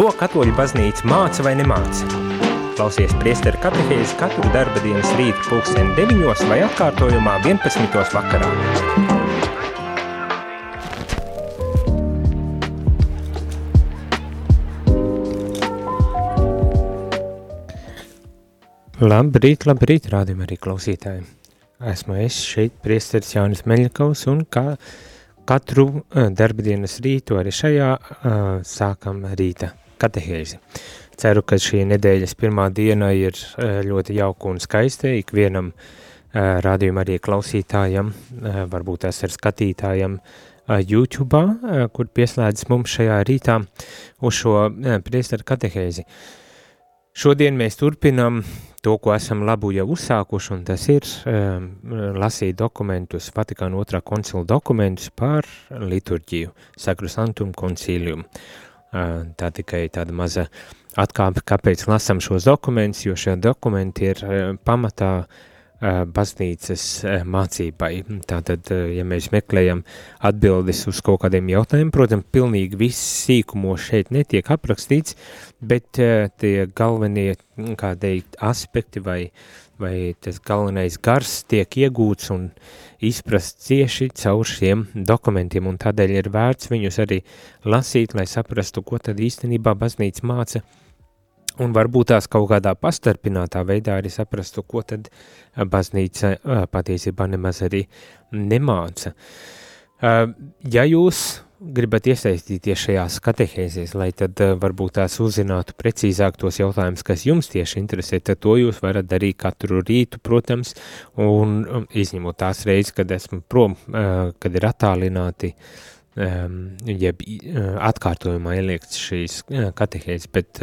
Ko katoļu baznīca māca vai nemāca? Klausies priesteru katehēzi katru darba dienas rītu pulksteni 9 vai atkārtojumā 11. vakarā. Labrīt, labrīt, rādījumā arī klausītāji. Esmu es šeit, priesteris Jānis Meļakovs, un kā katru uh, darbdienas rītu arī šajā uh, sākam rīta katehēzi. Ceru, ka šī nedēļas pirmā diena ir ļoti jauka un skaista ikvienam rādījuma arī klausītājam, varbūt es ar skatītājam YouTube, kur pieslēdzas mums šajā rītā uz šo priesteru katehēzi. Šodien mēs turpinam to, ko esam labu jau uzsākuši, un tas ir um, lasīt dokumentus, Vatikāna otrā koncila dokumentus par liturģiju, Sacrosanctum Concilium. Tā tikai tāda maza atkāpe, kāpēc lasam šos dokumentus, jo šie dokumenti ir pamatā baznīcas mācībai. Tātad, ja mēs meklējam atbildes uz kaut kādiem jautājumiem, protams, pilnīgi viss sīkumos šeit netiek aprakstīts, bet tie galvenie, kā teikt, aspekti vai, vai tas galvenais gars tiek iegūts un izprast cieši caur šiem dokumentiem, un tādēļ ir vērts viņus arī lasīt, lai saprastu, ko tad īstenībā baznīca māca, un varbūt tās kaut kādā pastarpinātā veidā arī saprastu, ko tad baznīca patiesībā nemaz arī nemāca. Ja jūs gribat iesaistīties šajās katehēzēs, lai tad varbūt tās uzzinātu precīzāk tos jautājumus, kas jums tieši interesē, tad to jūs varat darīt katru rītu, protams, un um, izņemot tās reizes, kad esmu prom, kad ir attālināti, jeb atkārtojumā ieliekts šīs katehēzes, bet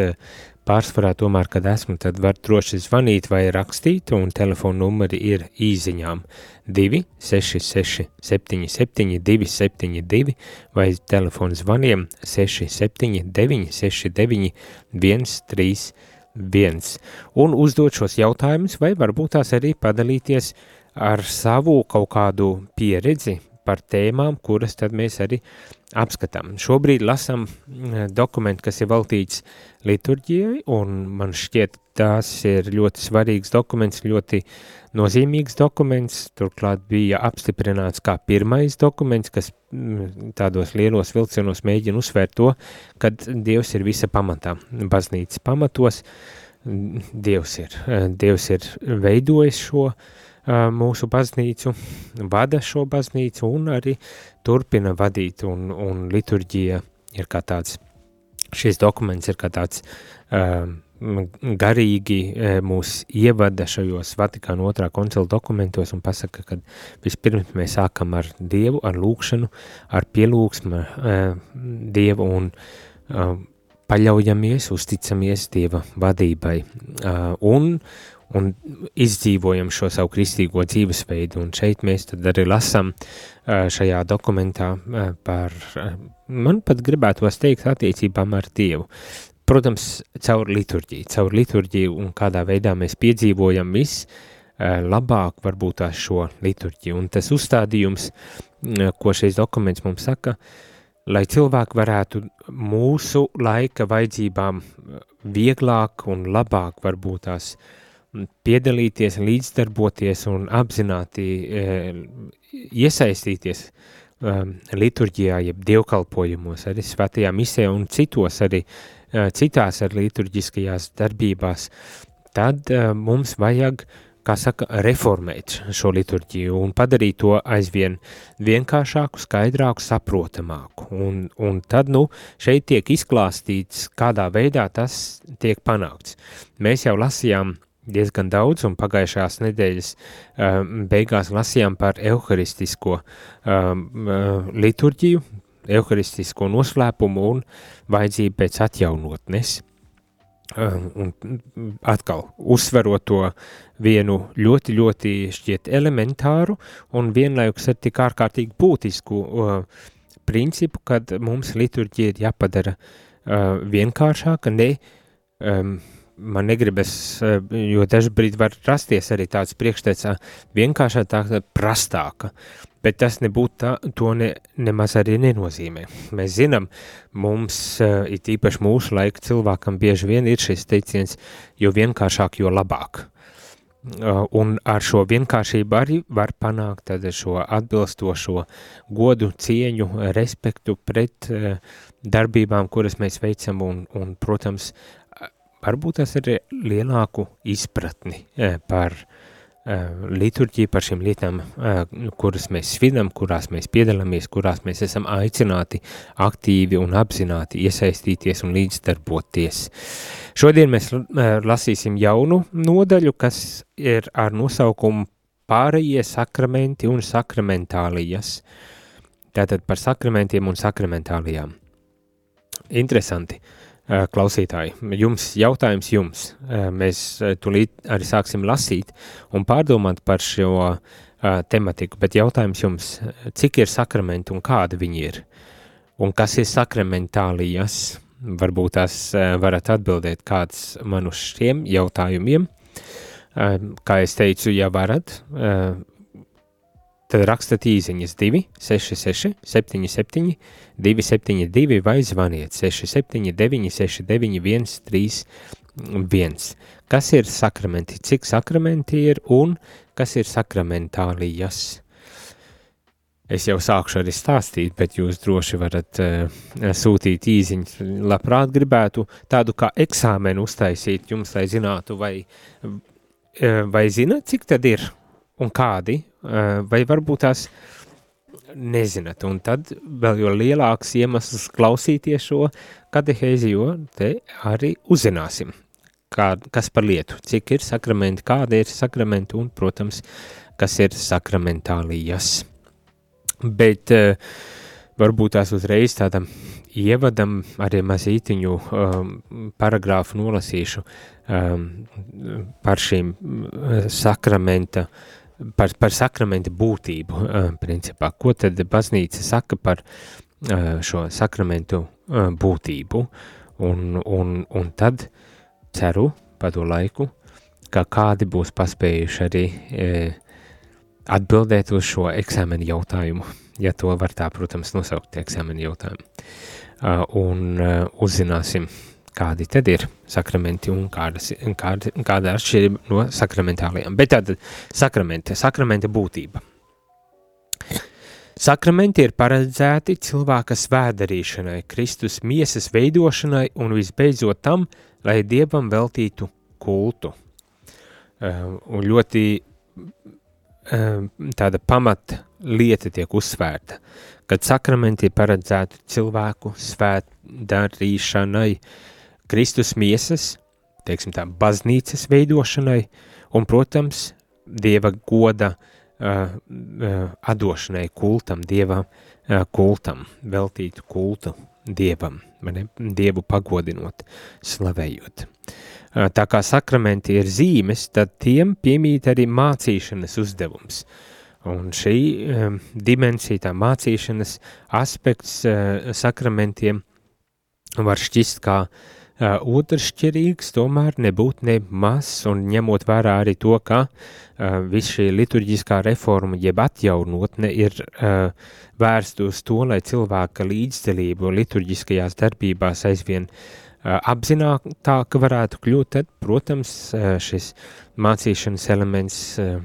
Pārsvarā tomēr, kad esmu, tad var droši zvanīt vai rakstīt, un telefona numuri ir īziņām 266 77 272 vai telefona zvaniem 679 69 131 un uzdot šos jautājumus vai varbūt tās arī padalīties ar savu kaut kādu pieredzi par tēmām, kuras tad mēs arī apskatām. Šobrīd lasam mm, dokumentu, kas ir veltīts liturģijai, un man šķiet, tās ir ļoti svarīgs dokuments, ļoti nozīmīgs dokuments, turklāt bija apstiprināts kā pirmais dokuments, kas mm, tādos lielos vilcienos mēģina uzsvērt to, kad Dievs ir visa pamatā, baznīcas pamatos, Dievs ir, Dievs ir veidojis šo uh, mūsu baznīcu, vada šo baznīcu un arī turpina vadīt, un, un liturģija ir kā tāds, šis dokuments ir kā tāds uh, garīgi mūs ievada šajos Vatikāna otrā koncila dokumentos un pasaka, ka vispirms mēs sākam ar Dievu, ar lūkšanu, ar pielūgsmu uh, Dievu un uh, paļaujamies, uzticamies Dieva vadībai. Uh, un, un izdzīvojam šo savu kristīgo dzīvesveidu, un šeit mēs arī lasam šajā dokumentā par, man pat gribētos teikt, attiecībām ar Dievu. Protams, caur liturģiju, caur liturģiju un kādā veidā mēs piedzīvojam viss, labāk varbūt tās šo liturģiju. Un tas uzstādījums, ko šis dokuments mums saka, lai cilvēki varētu mūsu laika vajadzībām vieglāk un labāk varbūt tās uh, piedalīties, līdzdarboties un apzināti e, iesaistīties um, liturģijā, jeb dievkalpojumos, arī svētajā misē un citos arī, uh, citās ar liturģiskajās darbībās, tad uh, mums vajag, kā saka, reformēt šo liturģiju un padarīt to aizvien vienkāršāku, skaidrāku, saprotamāku. Un, un tad, nu, šeit tiek izklāstīts, kādā veidā tas tiek panākts. Mēs jau lasījām diezgan daudz, un pagājušās nedēļas uh, beigās lasījām par euharistisko uh, liturģiju, euharistisko noslēpumu un vajadzību pēc atjaunotnes. Uh, un atkal uzsverot to vienu ļoti, ļoti šķiet elementāru un vienlaikus ar tik ārkārtīgi būtisku uh, principu, kad mums liturģija ir jāpadara uh, vienkāršāka, ne um, man negribas, eh, jo dažbrīd var rasties arī tāds priekšstats vienkāršā tā prastāka. bet tas nebūtu tā, to ne, nemaz arī nenozīmē. Mēs zinām, mums, uh, it īpaši mūsu laika cilvēkam, bieži vien ir šis teiciens, jo vienkāršāk, jo labāk. Uh, un ar šo vienkāršību arī var panākt šo atbilstošo godu, cieņu, respektu pret darbībām, kuras mēs veicam, un, un protams, varbūt tas ir lielāku izpratni uh, par Eh, liturģiju, par šīm lietām, eh, kuras mēs svinam, kurās mēs piedalāmies, kurās mēs esam aicināti aktīvi un apzināti iesaistīties un līdzdarboties. Šodien mēs lasīsim jaunu nodaļu, kas ir ar nosaukumu pārējie sakramenti un sakramentālijas. Tātad par sakramentiem un sakramentālijām. Interesanti. Uh, klausītāji, jums jautājums jums. Eh, mēs eh, tulīt arī sāksim lasīt un pārdomāt par šo tematiku, bet jautājums jums, cik ir sakramenti un kādi viņi ir? Un kas ir sakramentālijas? Varbūt tās varat atbildēt kāds man uz šiem jautājumiem. Kā es teicu, ja varat, tad rakstat īsiņas 2, 6, 6, 7, 7, 2, 7, 2 vai zvaniet 6, 7, 9, 6, 9, 1, 3, 1. Kas ir sakramenti? Cik sakramenti ir un kas ir sakramentālijas? Es jau sākšu arī stāstīt, bet jūs droši varat uh, sūtīt īziņas. Labprāt gribētu tādu kā eksāmenu uztaisīt jums, lai zinātu, vai, uh, vai zināt, cik tad ir un kādi Eh, vai varbūt tās nezināt, un tad vēl jo lielāks iemesls klausīties šo katehēzi, jo te arī uzzināsim, kā, kas par lietu, cik ir sakramenti, kāda ir sakramenti un, protams, kas ir sakramentālijas. Bet uh, varbūt tās uzreiz tādam ievadam arī mazītiņu um, paragrāfu nolasīšu um, par šīm uh, sakramenta uh, par, par sakramenta būtību, principā. Ko tad baznīca saka par šo sakramentu būtību? Un, un, un tad ceru pa to laiku, ka kādi būs paspējuši arī atbildēt uz šo eksāmenu jautājumu, ja to var tā, protams, nosaukt eksāmenu jautājumu. Un uzzināsim, kādi tad ir sakramenti un kādas, kāda, kāda atšķirība no sakramentālajām. Bet tātad sakramenti, sakramenta būtība. Sakramenti ir paredzēti cilvēka svēdarīšanai, Kristus miesas veidošanai un visbeidzot tam, lai Dievam veltītu kultu. Uh, un ļoti uh, tāda pamata lieta tiek uzsvērta, kad sakramenti ir paredzēti cilvēku svētdarīšanai, uh, Kristus miesas, teiksim tā, baznīcas veidošanai un, protams, Dieva goda uh, uh, atdošanai kultam, Dieva uh, kultam, veltītu kultu Dievam, ne, Dievu pagodinot, slavējot. Uh, tā kā sakramenti ir zīmes, tad tiem piemīt arī mācīšanas uzdevums. Un šī um, dimensija, tā mācīšanas aspekts uh, sakramentiem var šķist kā uh, Uh, otršķirīgs tomēr nebūt ne mazs, un ņemot vērā arī to, ka uh, viss šī liturģiskā reforma, jeb atjaunotne, ir uh, vērsta uz to, lai cilvēka līdzdalību liturģiskajās darbībās aizvien uh, apzinātāk varētu kļūt, tad, protams, uh, šis mācīšanas elements uh,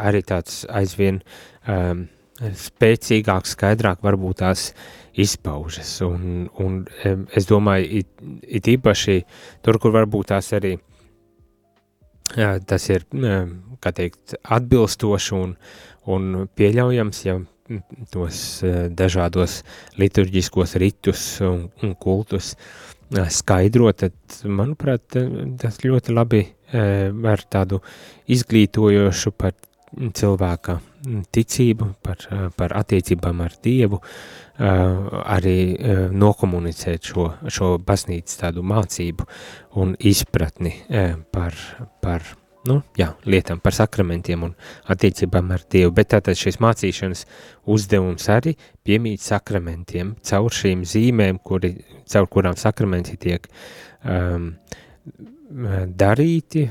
arī tāds aizvien um, spēcīgāk, skaidrāk varbūt tās izpaužas. Un, un es domāju, it, it īpaši tur, kur varbūt tās arī tas ir, kā teikt, atbilstoši un, un pieļaujams, ja tos dažādos liturģiskos ritus un, un kultus skaidrot, tad, manuprāt, tas ļoti labi var tādu izglītojošu par cilvēka ticību, par, par attiecībām ar Dievu, arī nokomunicēt šo, šo baznīcas tādu mācību un izpratni par, par nu, jā, lietām, par sakramentiem un attiecībām ar Dievu. Bet tātad šis mācīšanas uzdevums arī piemīt sakramentiem caur šīm zīmēm, kuri, caur kurām sakramenti tiek um, darīti,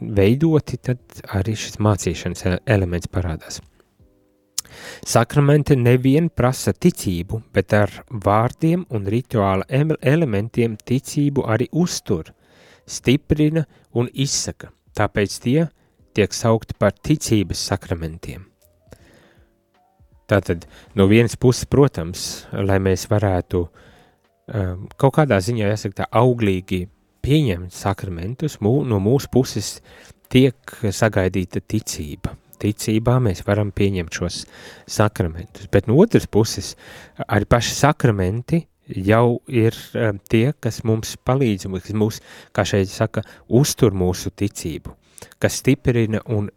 veidoti, tad arī šis mācīšanas elements parādās. Sakramenti nevien prasa ticību, bet ar vārdiem un rituāla elementiem ticību arī uztur, stiprina un izsaka, tāpēc tie tiek saukti par ticības sakramentiem. Tātad no vienas puses, protams, lai mēs varētu um, kaut kādā ziņā, jāsaka tā, auglīgi pieņemt sakramentus, mū, no mūsu puses tiek sagaidīta ticība, ticībā mēs varam pieņemt šos sakramentus. Bet no otras puses, arī paši sakramenti jau ir um, tie, kas mums palīdz, kas mūs, kā šeit saka, uztur mūsu ticību, kas stiprina un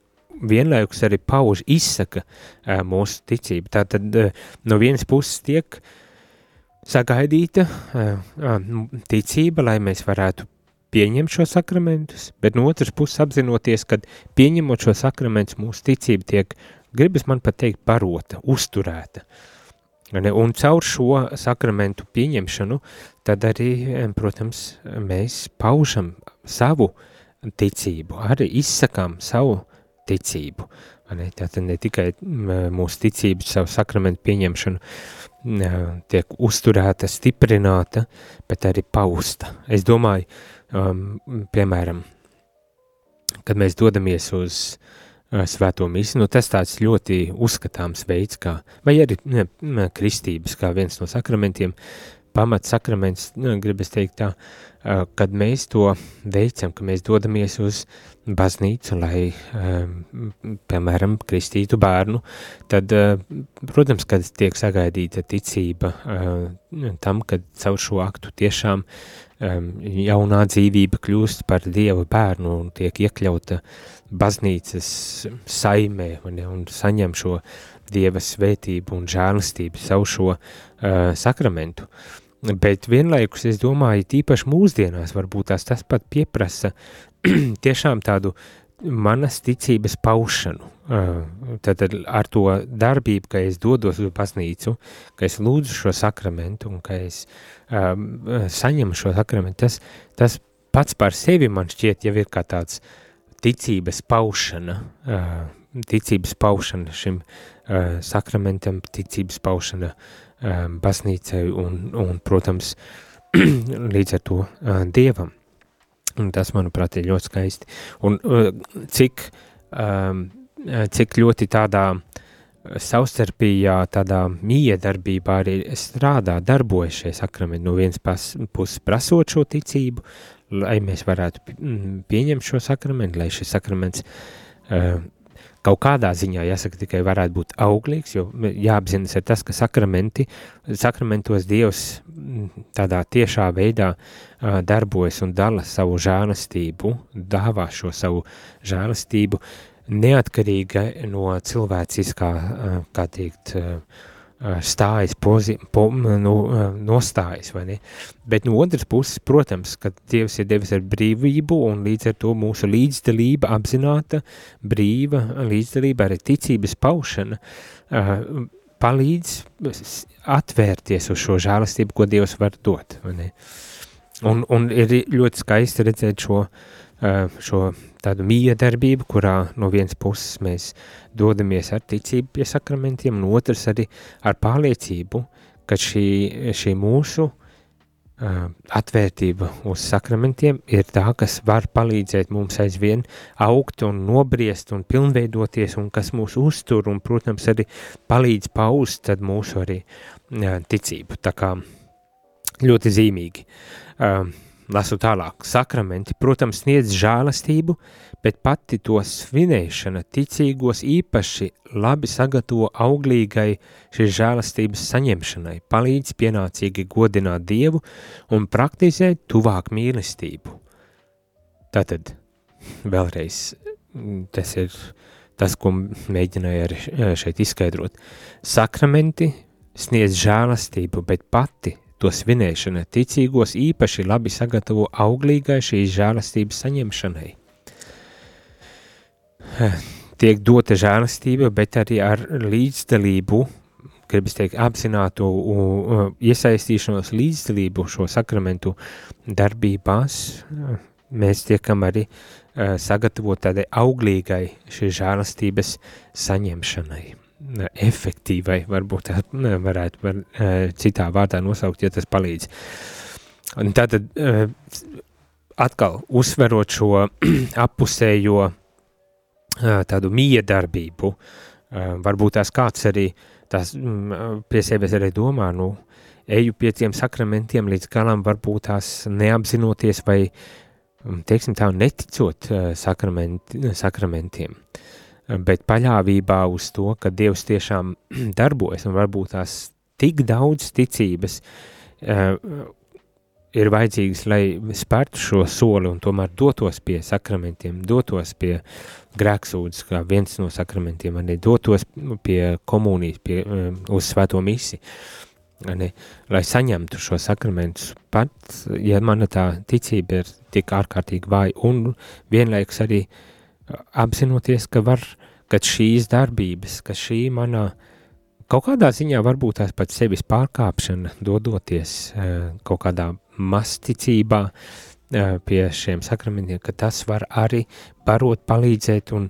vienlaikus arī pauž, izsaka uh, mūsu ticību. Tātad uh, no vienas puses tiek sagaidīta uh, ticība, lai mēs varētu pieņemt šo sakramentus, bet no otras puses apzinoties, ka pieņemot šo sakramentus mūsu ticība tiek, gribas man pat teikt, barota, uzturēta. Un caur šo sakramentu pieņemšanu, tad arī, protams, mēs paužam savu ticību, arī izsakām savu ticību. Ne? Tātad ne tikai mūsu ticība, savu sakramentu pieņemšanu tiek uzturēta, stiprināta, bet arī pausta. Es domāju, um, piemēram, kad mēs dodamies uz uh, svēto misi, nu tas tāds ļoti uzskatāms veids, kā, vai arī ne, ne, kristības, kā viens no sakramentiem, pamat sakraments, nu, gribas teikt tā, uh, kad mēs to veicam, ka mēs dodamies uz baznīcu, lai, um, piemēram, kristītu bērnu, tad, uh, protams, kad tiek sagaidīta ticība uh, tam, kad caur šo aktu tiešām jaunā dzīvība kļūst par Dieva bērnu un tiek iekļauta baznīcas saimē un, un saņem šo Dieva svētību un žēlastību savu šo uh, sakramentu. Bet vienlaikus es domāju, tīpaši mūsdienās varbūt tās tas pat pieprasa tiešām tādu manas ticības paušanu. Tad ar to darbību, ka es dodos uz baznīcu, ka es lūdzu šo sakramentu un ka es um, saņemu šo sakramentu, tas, tas pats par sevi man šķiet jau ir kā tāds ticības paušana, uh, ticības paušana šim uh, sakramentam, ticības paušana uh, baznīcai un, un protams, līdz ar to uh, Dievam. Un tas, manuprāt, ir ļoti skaisti. Un uh, cik, um, cik ļoti tādā savstarpījā, tādā miedarbībā arī strādā, darbojas šie sakramenti. No vienas puses prasot šo ticību, lai mēs varētu pieņemt šo sakramentu, lai šis sakraments uh, kaut kādā ziņā, jāsaka, tikai varētu būt auglīgs, jo jāapzinas ir tas, ka sakramenti, sakramentos Dievs tādā tiešā veidā uh, darbojas un dala savu žēlastību, dāvā šo savu žēlastību, neatkarīga no cilvēciskā, uh, kā teikt, uh, stājas, pozi, po, nu, nostājas? Bet no otras puses, protams, ka Dievs ir devis ar brīvību un līdz ar to mūsu līdzdalība, apzināta brīva līdzdalība, arī ticības paušana, palīdz atvērties uz šo žēlastību, ko Dievs var dot? Un, un ir ļoti skaisti redzēt šo, šo tādu miedarbību, kurā no vienas puses mēs dodamies ar ticību pie sakramentiem, un otrs arī ar pārliecību, ka šī, šī mūsu uh, atvērtība uz sakramentiem ir tā, kas var palīdzēt mums aizvien augt un nobriest un pilnveidoties, un kas mūs uztur, un, protams, arī palīdz paust tad mūsu arī uh, ticību. Tā kā ļoti zīmīgi. Uh, Lasu tālāk, sakramenti, protams, sniedz žēlastību, bet pati to svinēšana ticīgos īpaši labi sagatavo auglīgai šīs žēlastības saņemšanai, palīdz pienācīgi godināt Dievu un praktizēt tuvāk mīlestību. Tātad, vēlreiz, tas ir tas, ko mēģināju arī šeit izskaidrot. Sakramenti sniedz žēlastību, bet pati To svinēšana ticīgos īpaši labi sagatavo auglīgai šīs žēlastības saņemšanai. Tiek dota žēlastība, bet arī ar līdzdalību, gribas teikt, apzinātu iesaistīšanos līdzdalību šo sakramentu darbībās, mēs tiekam arī sagatavot tādai auglīgai šīs žēlastības saņemšanai. Efektīvai, varbūt tā varētu var, citā vārdā nosaukt, ja tas palīdz. Un tātad atkal uzsverot šo appusējo tādu miedarbību, varbūt tās kāds arī tās pie sevis arī domā, nu, eju pie tiem sakramentiem līdz galam, varbūt tās neapzinoties vai, teiksim tā, neticot sakrament, sakramentiem, bet paļāvībā uz to, ka Dievs tiešām darbojas un varbūt tās tik daudz ticības ir vajadzīgas, lai spērtu šo soli un tomēr dotos pie sakramentiem, dotos pie grēksūdzes, kā viens no sakramentiem, arī dotos pie komunijas, pie, um, uz svēto misi, ne, lai saņemtu šo sakramentus. Pat, ja mana tā ticība ir tik ārkārtīgi vāja un vienlaikus arī apzinoties, ka var, ka šīs darbības, ka šī manā kaut kādā ziņā varbūt tās pat sevis pārkāpšana, dodoties uh, kaut kādā masticībā pie šiem sakramentiem, ka tas var arī barot, palīdzēt un,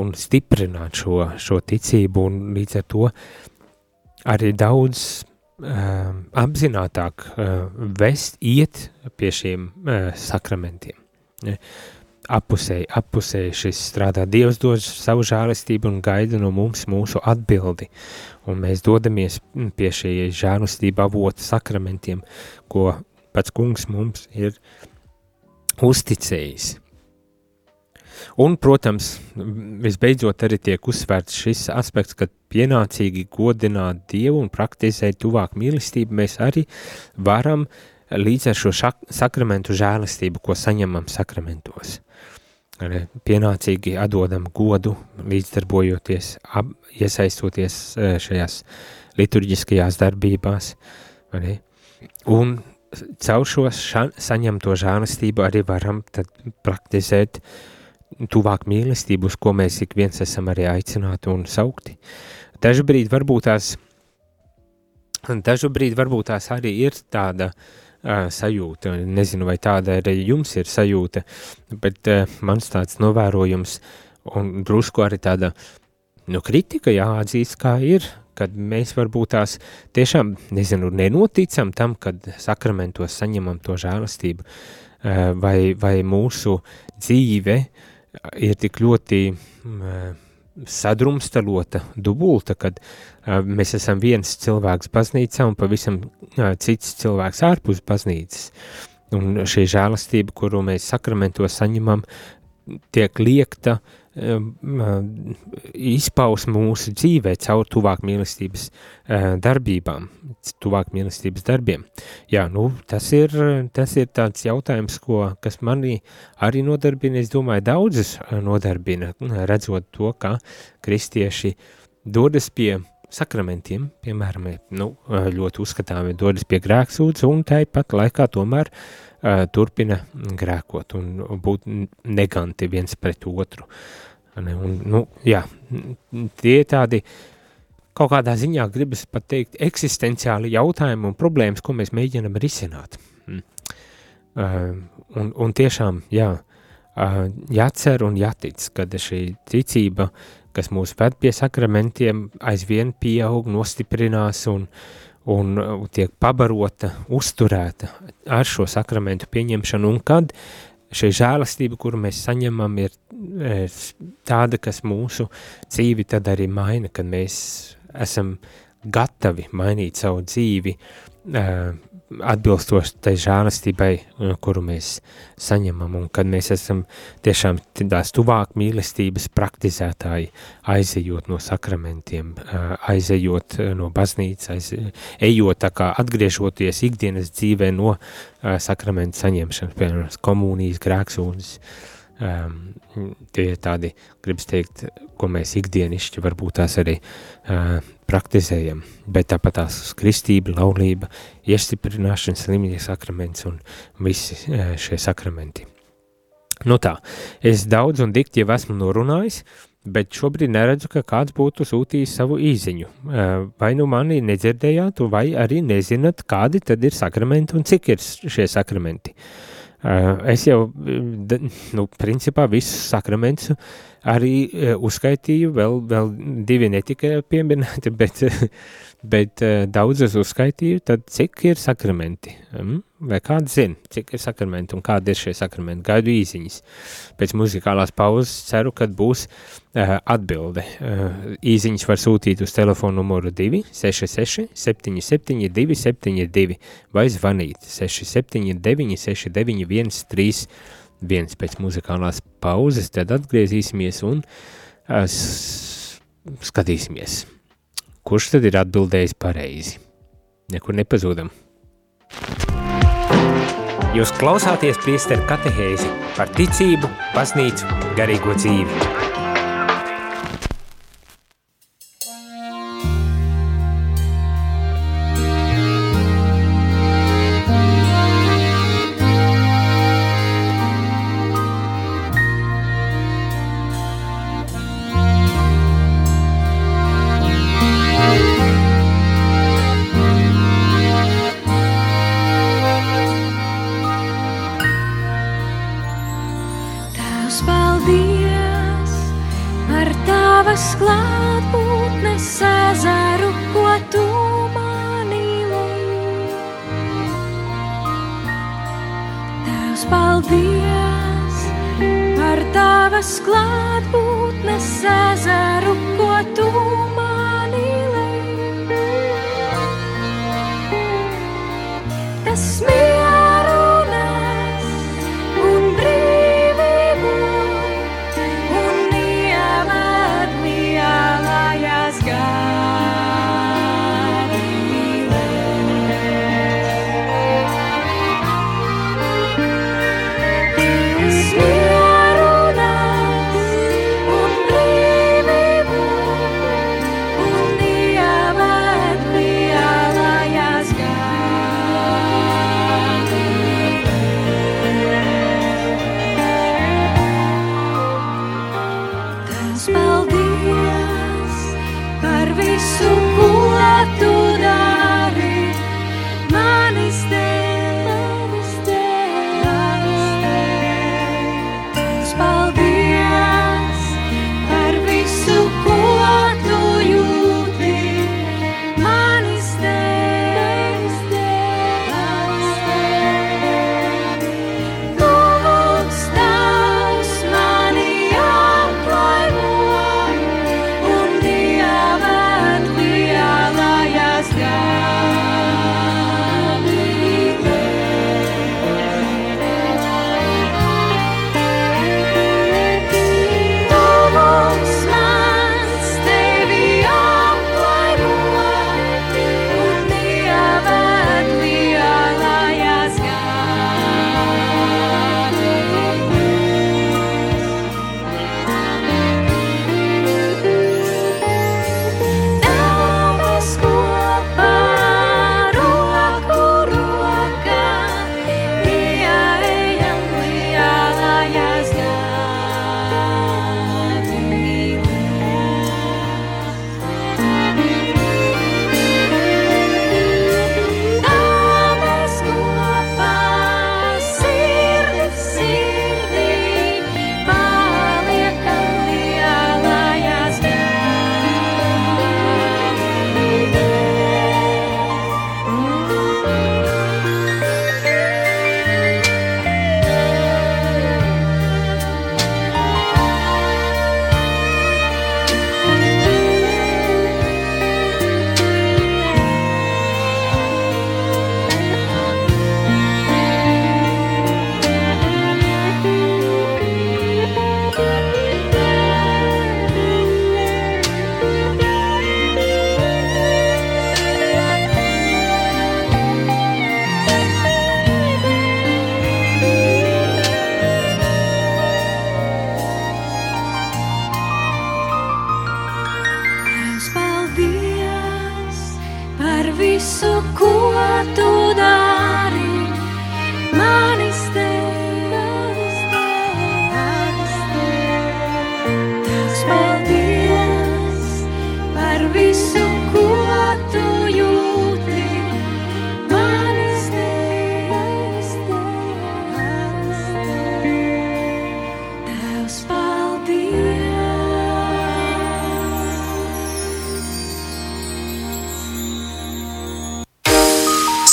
un stiprināt šo, šo ticību un līdz ar to arī daudz uh, apzinātāk uh, vest, iet pie šiem uh, sakramentiem. Ja? Apusēji, apusēji šis strādā. Dievs dod savu žēlistību un gaida no mums mūsu atbildi. Un mēs dodamies pie šī žēlistība avota sakramentiem, ko pats kungs mums ir uzticējis. Un, protams, visbeidzot arī tiek uzsvērts šis aspekts, ka pienācīgi godināt Dievu un praktizēt tuvāk mīlestību mēs arī varam līdz ar šo šak, sakramentu žēlistību, ko saņemam sakramentos. Arī pienācīgi atdodam godu, līdzdarbojoties, ap, iesaistoties e, šajās liturģiskajās darbībās. Arī. Un caur šo ša, saņemto žēlastību arī varam praktizēt tuvāk mīlestību, uz ko mēs ik viens esam arī aicināti un saukti. Dažu brīdi varbūt tās, dažu brīdi varbūt tās arī ir tāda uh, sajūta, nezinu, vai tāda arī jums ir sajūta, bet uh, mans tāds novērojums un drusku arī tāda, nu, kritika jāatzīst, kā ir, kad mēs varbūt tās tiešām, nezinu, nenoticam tam, kad sakramentos saņemam to žēlastību, vai, vai mūsu dzīve ir tik ļoti eh, sadrumstalota, dubulta, kad eh, mēs esam viens cilvēks baznīcā un pavisam cits cilvēks ārpus baznīcas. Un šī žēlastība, kuru mēs sakramentos saņemam, tiek liekta uh, izpausme mūsu dzīvē caur tuvāk mīlestības darbībām, tuvāk mīlestības darbiem. Jā, nu, tas ir, tas ir tāds jautājums, ko, kas manī arī nodarbina, es domāju, daudzas nodarbina, redzot to, kā kristieši dodas pie sakramentiem, piemēram, nu, ļoti uzskatāmi dodas pie grēksūdz un tāpat laikā tomēr uh, turpina grēkot un būt neganti viens pret otru. Uh? Un, nu, jā, tie tādi kaut kādā ziņā gribas pat teikt eksistenciāli jautājumi un problēmas, ko mēs mēģinam risināt. Mm. Uh, un, un tiešām, jā, uh, jācer un jātic, kad šī ticība, kas mūs ved pie sakramentiem, aizvien pieaug, nostiprinās un, un tiek pabarota, uzturēta ar šo sakramentu pieņemšanu, un kad šī žēlastība, kuru mēs saņemam, ir e, tāda, kas mūsu dzīvi tad arī maina, kad mēs esam gatavi mainīt savu dzīvi, e, atbilstoši tai žēlastībai, uh, kuru mēs saņemam, un kad mēs esam tiešām tās tuvāk mīlestības praktizētāji, aizejot no sakramentiem, uh, aizejot uh, no baznīcas, ejot tā kā atgriežoties ikdienas dzīvē no sakramentu saņemšanas, piemēram, komunijas, grēksūnas, um, tie ir tādi, gribas teikt, ko mēs ikdienišķi varbūt tās arī uh, praktizējam, bet tāpat tās kristība, laulība, iestiprināšana, slimības sakraments un visi uh, šie sakramenti. Nu tā, es daudz un dikti jau esmu norunājis, bet šobrīd neredzu, ka kāds būtu sūtījis savu īziņu. Vai nu mani nedzirdējāt, vai arī nezināt, kādi tad ir sakramenti un cik ir šie sakramenti. Uh, Es jau, nu, principā visus sakramentus arī uzskaitīju, vēl, vēl divi netika pieminēti, bet, bet daudzas uzskaitīju, tad cik ir sakramenti? Mm? Vai kāds zina, cik ir sakramenti un kādi ir šie sakramenti? Gaidu īziņas. Pēc muzikālās pauzes ceru, kad būs uh, atbilde. Īziņas var sūtīt uz telefonu numuru 266 77 272 vai zvanīt 679 69 131 pēc muzikālās pauzes, tad atgriezīsimies un uh, skatīsimies, kurš tad ir atbildējis pareizi. Nekur nepazūdam. Jūs klausāties priesteru katehēzi par ticību, baznīcu, garīgo dzīvi.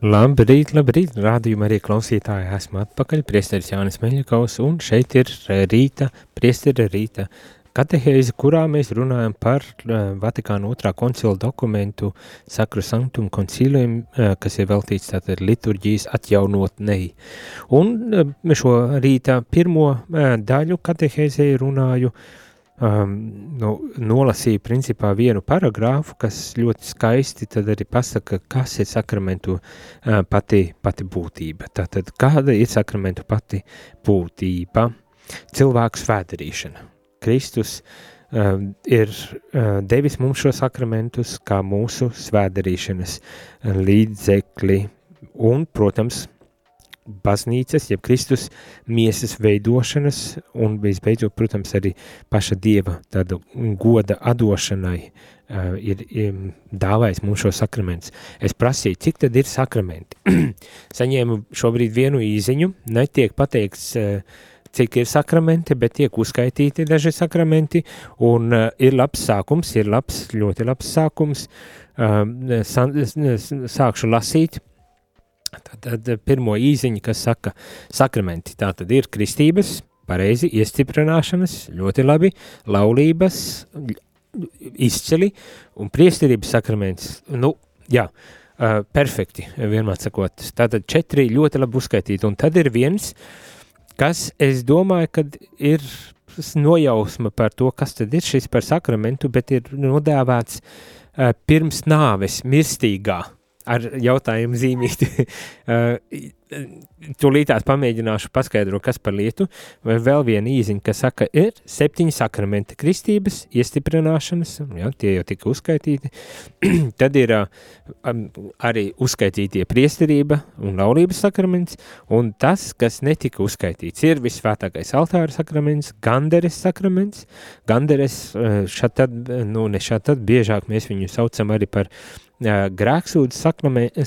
Labrīt, labrīt, rādījumā arī klausītāji esmu atpakaļ, priesteris Jānis Meļakovs, un šeit ir eh, rīta, priesteri rīta katehēze, kurā mēs runājam par uh, Vatikāna otrā koncila dokumentu Sacru Sanctum Concilium, uh, kas ir veltīts tātad liturģijas atjaunotnei. Un uh, šo rīta pirmo uh, daļu katehēzē runāju uh, um, nu, nolasīja principā vienu paragrāfu, kas ļoti skaisti tad arī pasaka, kas ir sakramentu uh, pati, pati būtība. Tātad, kāda ir sakramentu pati būtība? Cilvēku svēdarīšana. Kristus uh, ir uh, devis mums šo sakramentus kā mūsu svēdarīšanas līdzekli un, protams, baznīcas, jeb Kristus miesas veidošanas un visbeidzot, protams, arī paša Dieva tāda goda adošanai uh, ir, ir dāvājis mums šo sakramentus. Es prasīju, cik tad ir sakramenti? Saņēmu šobrīd vienu īziņu, netiek pateikts, uh, cik ir sakramenti, bet tiek uzskaitīti daži sakramenti, un uh, ir labs sākums, ir labs, ļoti labs sākums. Uh, sākšu lasīt, Tad pirmo īziņu, kas saka sakramenti, tā tad ir kristības, pareizi, iestiprināšanas, ļoti labi, laulības, izceli un priesterības sakraments, nu, jā, uh, perfekti, vienmēr sakot, tātad četri ļoti labi uzskaitīti, un tad ir viens, kas, es domāju, kad ir nojausma par to, kas tad ir šis par sakramentu, bet ir nodēvēts uh, pirms nāves mirstīgā, ar jautājumu zīmīti. Uh, tūlītās pamēģināšu paskaidrot, kas par lietu, vai vēl viena īziņa, kas saka, ir septiņi sakramenti kristības, iestiprināšanas, ja, tie jau tika uzskaitīti, tad ir uh, arī uzskaitītie priesterība un laulības sakraments, un tas, kas netika uzskaitīts, ir visvētākais altāra sakraments, ganderes sakraments, ganderes uh, šat tad, nu ne šat tad, biežāk mēs viņu saucam arī par grēksūdzes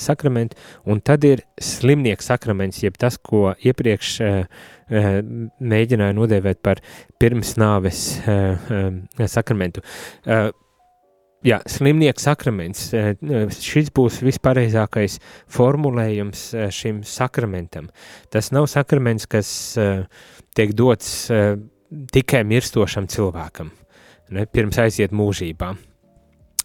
sakramentu, un tad ir slimnieks sakraments, jeb tas, ko iepriekš mēģināja nodēvēt par pirmsnāves sakramentu. Jā, slimnieks sakraments. Šis būs vispareizākais formulējums šim sakramentam. Tas nav sakraments, kas tiek dots tikai mirstošam cilvēkam, ne, pirms aiziet mūžībā.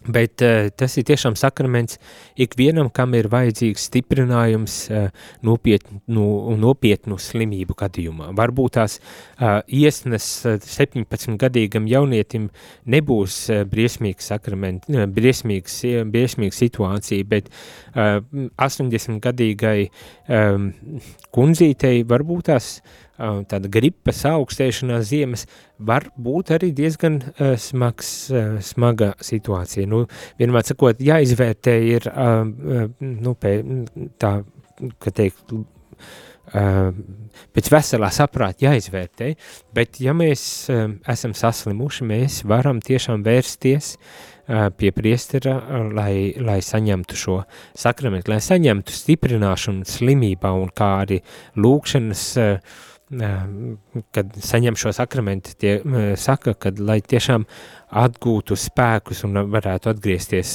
Bet uh, tas ir tiešām sakraments ikvienam, kam ir vajadzīgs stiprinājums uh, nopietnu, nopietnu slimību gadījumā. Varbūt tās uh, iesnes uh, 17-gadīgam jaunietim nebūs uh, briesmīgs sakrament, uh, briesmīgs, uh, briesmīga situācija, bet uh, 80-gadīgai um, kundzītei varbūt tās tāda gripas augstēšanās ziemas var būt arī diezgan uh, smags, uh, smaga situācija. Nu, vienmēr sakot, jāizvērtē ir, uh, nu, pē, tā, ka teikt, pēc veselā saprāta jāizvērtē, bet ja mēs esam saslimuši, mēs varam tiešām vērsties pie priestera, lai, lai saņemtu šo sakramentu, lai saņemtu stiprināšanu slimībā un kā arī lūkšanas uh, kad saņem šo sakramentu, tie saka, kad lai tiešām atgūtu spēkus un varētu atgriezties,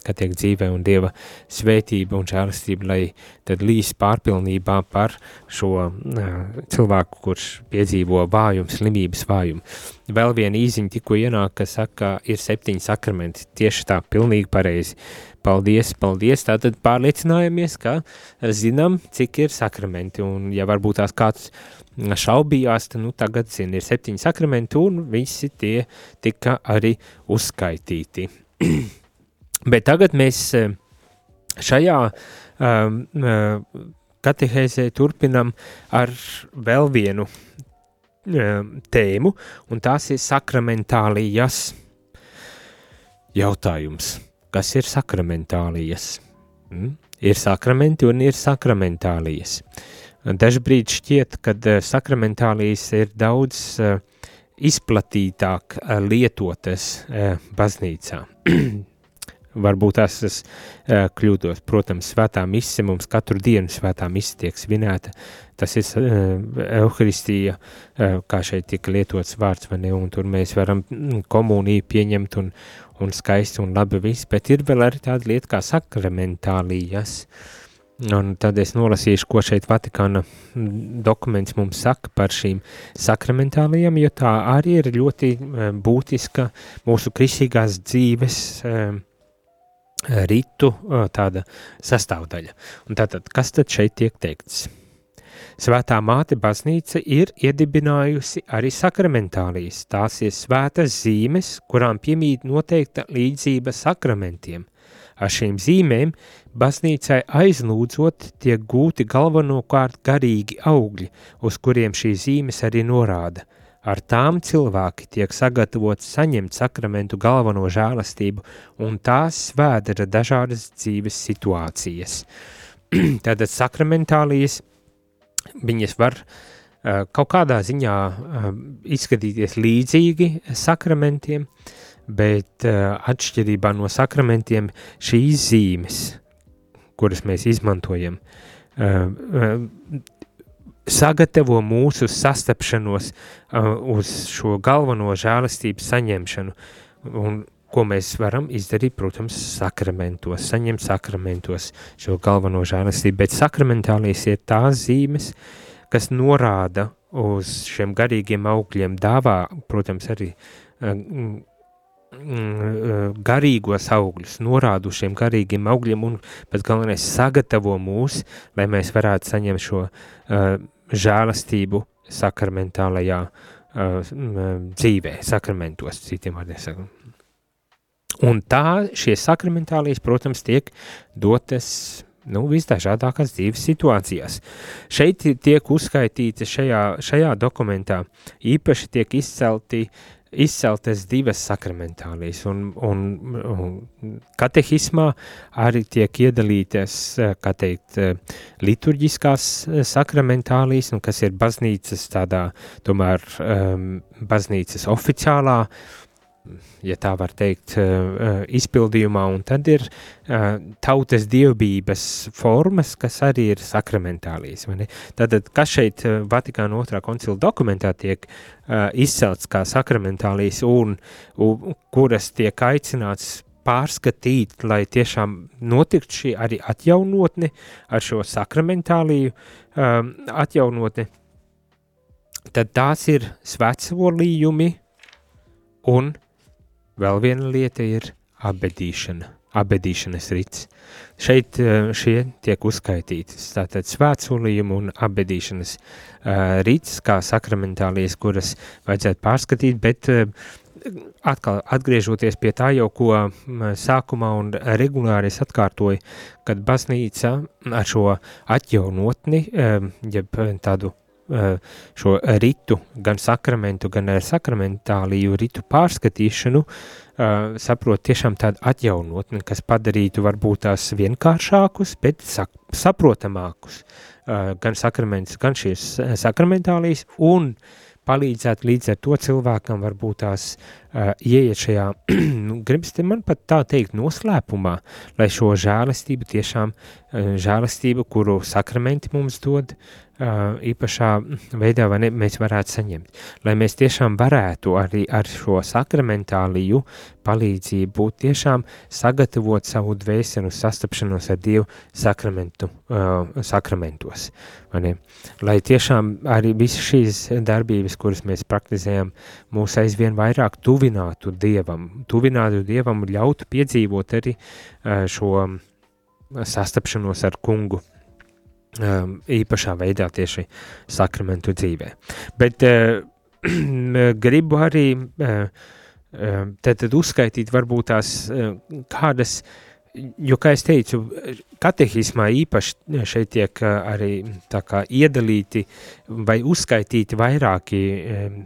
kad tiek dzīvē un Dieva svētība un žēlastība, lai tad līs pārpilnībā par šo cilvēku, kurš piedzīvo vājumu, slimības vājumu. vēl viena īziņa tikko ienāk, kas saka, ir septiņi sakramenti. Tieši tā, pilnīgi pareizi. Paldies, paldies. Tātad pārliecinājamies, ka zinām, cik ir sakramenti. Un, ja varbūt tās kāds šaubījās, tad nu, tagad zina, ir septiņi sakramenti un visi tie tika arī uzskaitīti. Bet tagad mēs eh, šajā um, katehēzē turpinam ar vēl vienu um, tēmu, un tās ir sakramentālijas jautājums. Kas ir sakramentālijas? Mm? Ir sakramenti un ir sakramentālijas. Dažbrīd šķiet, ka sakramentālijas ir daudz uh, izplatītāk uh, lietotas baznīcā. Varbūt tas es kļūdos. Protams, svētā mise mums katru dienu svētā mise tiek svinēta. Tas ir uh, Euharistija, uh, kā šeit tika lietots vārds, vai ne, un tur mēs varam mm, komuniju pieņemt un, un skaisti un labi viss, bet ir vēl arī tāda lieta kā sakramentālijas. Un tad es nolasīšu, ko šeit Vatikāna dokuments mums saka par šīm sakramentālijām, jo tā arī ir ļoti būtiska mūsu kristīgās dzīves ritu tāda sastāvdaļa. Un tātad, kas tad šeit tiek teikts? Svētā māte baznīca ir iedibinājusi arī sakramentālijas. Tās ir svētas zīmes, kurām piemīt noteikta līdzība sakramentiem. Ar šīm zīmēm baznīcai aizlūdzot tiek gūti galvenokārt garīgi augļi, uz kuriem šīs zīmes arī norāda – Ar tām cilvēki tiek sagatavoti saņemt sakramentu galveno žēlastību, un tās svēdara dažādas dzīves situācijas. Tātad sakramentālijas, viņas var uh, kaut kādā ziņā uh, izskatīties līdzīgi sakramentiem, bet uh, atšķirībā no sakramentiem šīs zīmes, kuras mēs izmantojam, sagatavo mūsu sastapšanos uz šo galveno žēlastības saņemšanu, un ko mēs varam izdarīt, protams, sakramentos, saņemt sakramentos šo galveno žēlastību, bet sakramentālīs ir tās zīmes, kas norāda uz šiem garīgiem augļiem, dāvā, protams, arī uh, mm, uh, garīgos augļus, norādu šiem garīgiem augļiem un pēc galvenais sagatavo mūs, lai mēs varētu saņemt šo uh, žēlastību sakramentālajā uh, dzīvē, sakramentos, citiem vārdiem sakam. Un tā šie sakramentālijas, protams, tiek dotas nu, visdažādākās dzīves situācijās. Šeit tiek uzskaitīti šajā, šajā dokumentā īpaši tiek izcelti izceltas divas sakramentālijas, un, un, un katehismā arī tiek iedalītas, kā teikt, liturģiskās sakramentālijas, un kas ir baznīcas tādā, tomēr um, baznīcas oficiālā uh, ja tā var teikt, eh, eh, izpildījumā, un tad ir eh, tautas dievbības formas, kas arī ir sakramentālijas. Tātad, kas šeit Vatikāna otrā koncila dokumentā tiek izcelts kā sakramentālijas un, un kuras tiek aicināts pārskatīt, lai tiešām notiktu šī arī atjaunotne ar šo sakramentāliju um, atjaunotne, tad tās ir svētsolījumi un Vēl viena lieta ir abedīšana, abedīšanas rits. Šeit eh, šie tiek uzskaitītas, tātad svētsolījumi un abedīšanas uh, rits, kā sakramentālijas, kuras vajadzētu pārskatīt, bet uh, atkal atgriežoties pie tā jau, ko sākumā un regulāri es atkārtoju, kad baznīca ar šo atjaunotni, jeb tādu šo ritu, gan sakramentu, gan ar sakramentāliju ritu pārskatīšanu, uh, saprot tiešām tādu atjaunotni, kas padarītu varbūt tās vienkāršākus, bet saprotamākus, gan sakramentus, gan šīs sakramentālijas, un palīdzēt līdz ar to cilvēkam varbūt tās uh, ieiet šajā, nu, gribas te man pat tā teikt, noslēpumā, lai šo žēlastību tiešām, uh, žēlastību, kuru sakramenti mums dod, uh, īpašā veidā ne, mēs varētu saņemt. Lai mēs tiešām varētu arī ar šo sakramentāliju palīdzību būt tiešām sagatavot savu dvēseli sastapšanos ar Dievu sakramentu, uh, sakramentos. Lai tiešām arī visas šīs darbības, kuras mēs praktizējam, mūs aizvien vairāk tuvinātu Dievam, tuvinātu Dievam un ļautu piedzīvot arī uh, šo sastapšanos ar kungu um, īpašā veidā tieši sakramentu dzīvē. Bet uh, gribu arī uh, uh, tad, tad uzskaitīt varbūt tās uh, kādas, jo, kā es teicu, katehismā īpaši šeit tiek uh, arī tā kā iedalīti vai uzskaitīti vairāki um,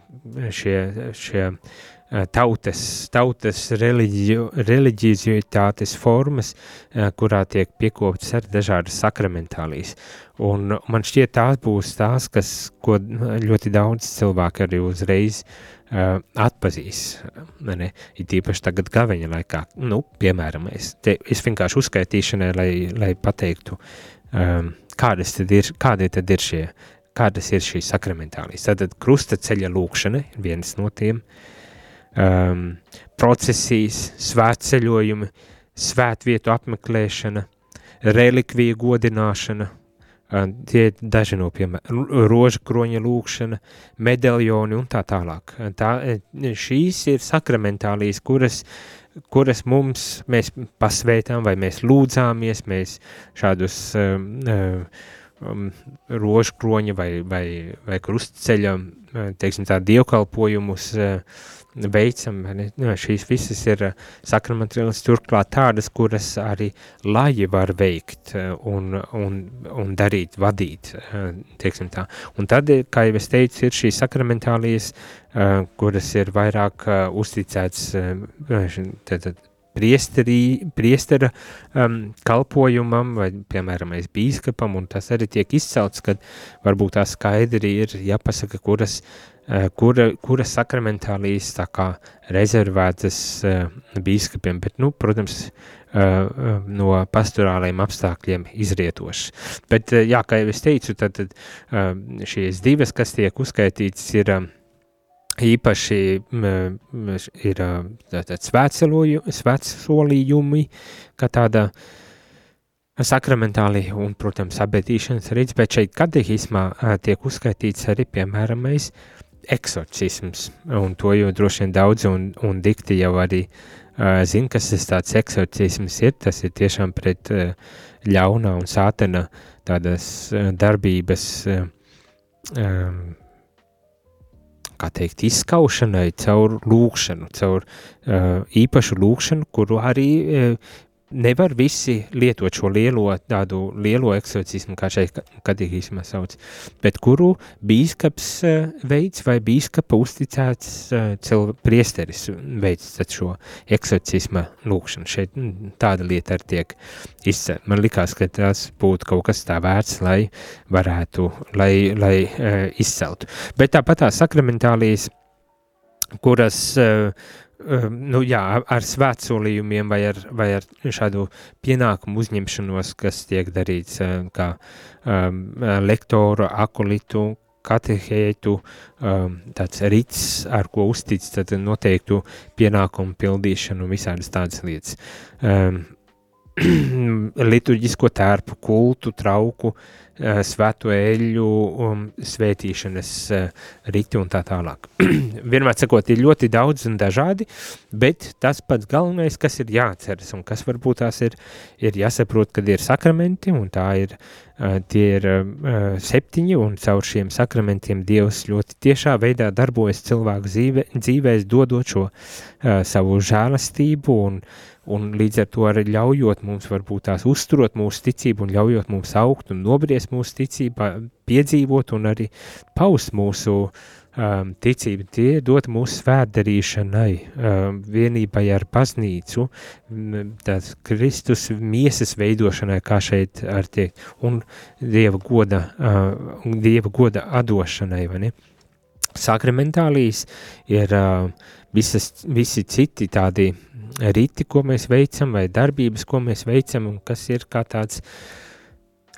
šie, šie uh, tautas, tautas reliģiju, reliģizitātes formas, eh, kurā tiek piekoptas arī dažādas sakramentālijas. Un man šķiet tās būs tās, kas, ko ļoti daudz cilvēku arī uzreiz uh, atpazīs. Ne? Ir tīpaši tagad gaveņa laikā, nu, piemēram, es, te, es vienkārši uzskaitīšanai, lai, lai pateiktu, um, kādas tad ir, kādi tad ir šie, kādas ir šīs sakramentālijas. Tad krusta ceļa lūkšana ir viens no tiem, uh, um, procesijas, svētceļojumi, svētvietu apmeklēšana, relikviju godināšana, uh, tie ir daži no piemēriem, roža kroņa lūkšana, medaļoni un tā tālāk. Tā, šīs ir sakramentālijas, kuras, kuras mums mēs pasvētām vai mēs lūdzāmies, mēs šādus um, um, rožu kroņa vai, vai, vai krustceļa, teiksim tā, dievkalpojumus uh, veicam, nu, šīs visas ir eh, sakramentālas turklāt tādas, kuras arī laji var veikt eh, un, un, un darīt, vadīt, eh. Un tad, kā jau es teicu, ir šīs sakramentālijas, kuras ir vairāk uzticēts tad, priesterī, priestera um, kalpojumam vai, piemēram, bīskapam, un tas arī tiek izcelts, kad varbūt tā skaidri ir jāpasaka, kuras uh, kura, kura sakramentālijas tā kā rezervētas uh, bīskapiem, bet, nu, protams, uh, no pastorālajiem apstākļiem izrietošas. Bet, jā, kā jau es teicu, tad, tad šīs divas, kas tiek uzskaitītas, ir īpaši uh, ir svētsolījumi, kā tāda sakramentāli un, protams, abetīšanas rīts, bet šeit katehismā tiek uzskaitīts arī, piemēram, mēs uh, eksorcisms, un to jau droši vien daudz un, un dikti jau arī uh, zina, kas tas tāds eksorcisms ir, tas ir tiešām pret uh, ļauna un sātana tādas uh, darbības, uh, um, kā teikt, izskaušanai caur lūkšanu, caur uh, īpašu lūkšanu, kuru arī uh, nevar visi lietot šo lielo, tādu lielo eksorcismu, kā šeit katehismā sauc, bet kuru bīskaps eh, veids vai bīskapa uzticēts eh, priesteris veids šo eksorcisma lūkšanu. Šeit mm, tāda lieta arī tiek izcelt. Man likās, ka tas būtu kaut kas tā vērts, lai varētu, lai, lai uh, izceltu. Bet tāpat tā sakramentālijas, kuras uh, Ehm, nu, jā, ar svētsolījumiem vai ar, vai ar šādu pienākumu uzņemšanos, kas tiek darīts ehm, kā um, lektoru, akolitu, katehētu, um, tāds rits, ar ko uztic tad noteiktu pienākumu pildīšanu un visādas tādas lietas. Um, liturģisko tērpu, kultu, trauku, uh, Eh, svēto eļu um, svētīšanas uh, riti un tā tālāk. Vienmēr sakot, ir ļoti daudz un dažādi, bet tas pats galvenais, kas ir jāatceras un kas varbūt tās ir, ir jāsaprot, kad ir sakramenti un tā ir, uh, tie ir uh, septiņi un caur šiem sakramentiem Dievs ļoti tiešā veidā darbojas cilvēku dzīve, dzīvēs, dodot šo uh, savu žēlastību un uh, un līdz ar to arī ļaujot mums varbūt tās uzturot mūsu ticību un ļaujot mums augt un nobriest mūsu ticībā, piedzīvot un arī paust mūsu um, ticību, tie dot mūsu svētdarīšanai, um, vienībai ar baznīcu, tāds Kristus miesas veidošanai, kā šeit ar tiek, un Dieva goda, uh, Dieva goda adošanai, vai ne? Sakramentālīs ir uh, visas, visi citi tādi riti, ko mēs veicam, vai darbības, ko mēs veicam, un kas ir kā tāds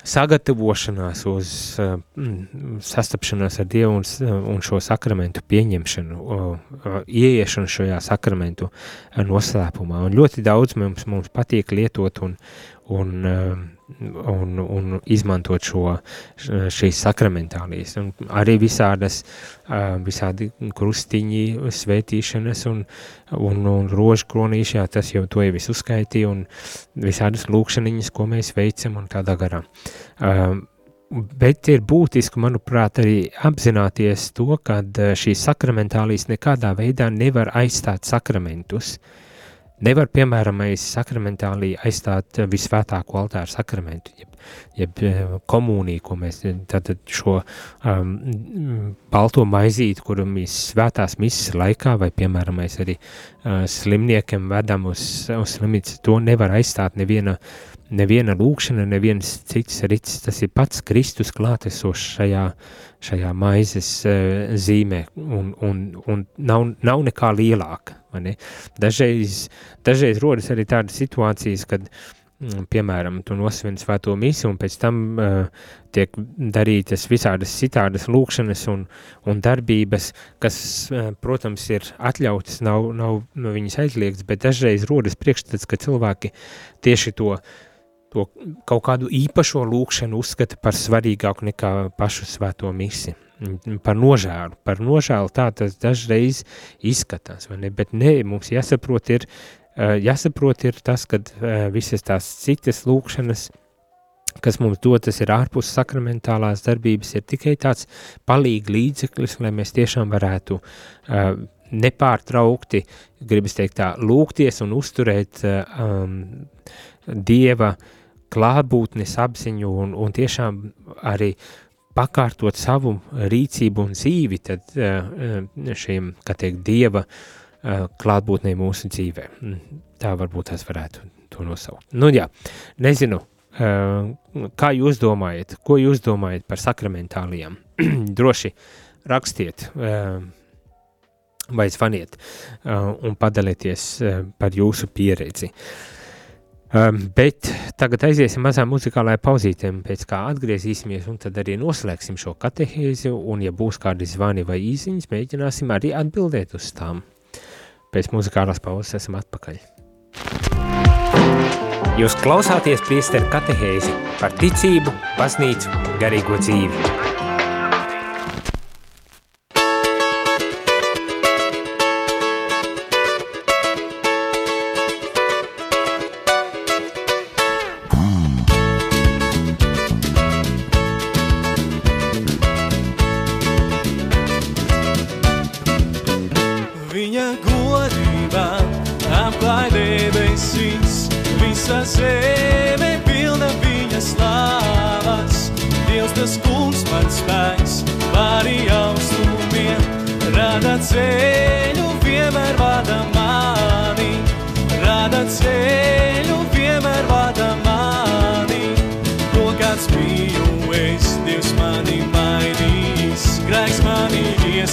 sagatavošanās uz uh, sastapšanos ar Dievu un, un šo sakramentu pieņemšanu, uh, ieiešanu šajā sakramentu noslēpumā. Un ļoti daudz mums, mums patīk lietot un, un, un, un izmantot šo, šīs sakramentālijas. Un arī visādas, visādi krustiņi, svētīšanas un, un, un rožu kronīši, jā, tas jau to jau es uzskaitīju, un visādas lūkšaniņas, ko mēs veicam un tādā garā. Bet ir būtiski, manuprāt, arī apzināties to, ka šīs sakramentālijas nekādā veidā nevar aizstāt sakramentus. Uh, Nevar, piemēram, sakramentālī aizstāt visvētāko altāru sakramentu, jeb, jeb eh, komuniju, ko mēs tātad šo um, balto maizīti, kuru mēs svētās misas laikā, vai, piemēram, mēs arī uh, slimniekiem vedam uz, uz slimnīcu, to nevar aizstāt neviena, neviena lūkšana, neviens cits rits, tas ir pats Kristus klātesošs šajā, šajā maizes uh, zīmē, un, un, un nav, nav nekā lielāka Dažreiz, dažreiz rodas arī tādas situācijas, kad, mm, piemēram, tu nosvini svēto misiju, un pēc tam uh, tiek darītas visādas citādas lūkšanas un, un darbības, kas, uh, protams, ir atļautas, nav, nav no viņas aizliegts, bet dažreiz rodas priekšstats, ka cilvēki tieši to to kaut kādu īpašo lūkšanu uzskata par svarīgāku nekā pašu svēto misiju par nožēlu. Par nožēlu tā tas dažreiz izskatās, vai ne? Bet nē, mums jāsaprot ir, jāsaprot ir tas, ka visas tās citas lūkšanas, kas mums dotas ir ārpus sakramentālās darbības, ir tikai tāds palīgi līdzeklis, lai mēs tiešām varētu uh, nepārtraukti, gribas teikt tā, lūgties un uzturēt um, Dieva klātbūtnes apziņu un, un tiešām arī uh, pakārtot savu rīcību un dzīvi tad eh, šiem, kā teikt, Dieva eh, klātbūtnē mūsu dzīvē. Mm, tā varbūt tās varētu to nosaukt. Nu jā, nezinu, eh, kā jūs domājat, ko jūs domājat par sakramentālijām? Droši rakstiet vai zvaniet un padalieties par jūsu pieredzi. Uh, bet tagad aiziesim mazā muzikālajā pauzītē, pēc kā atgriezīsimies, un tad arī noslēgsim šo katehēzi, un ja būs kādi zvani vai īziņas, mēģināsim arī atbildēt uz tām. Pēc muzikālās pauzes esam atpakaļ. Jūs klausāties priesteru katehēzi par ticību, baznīcu, garīgo dzīvi.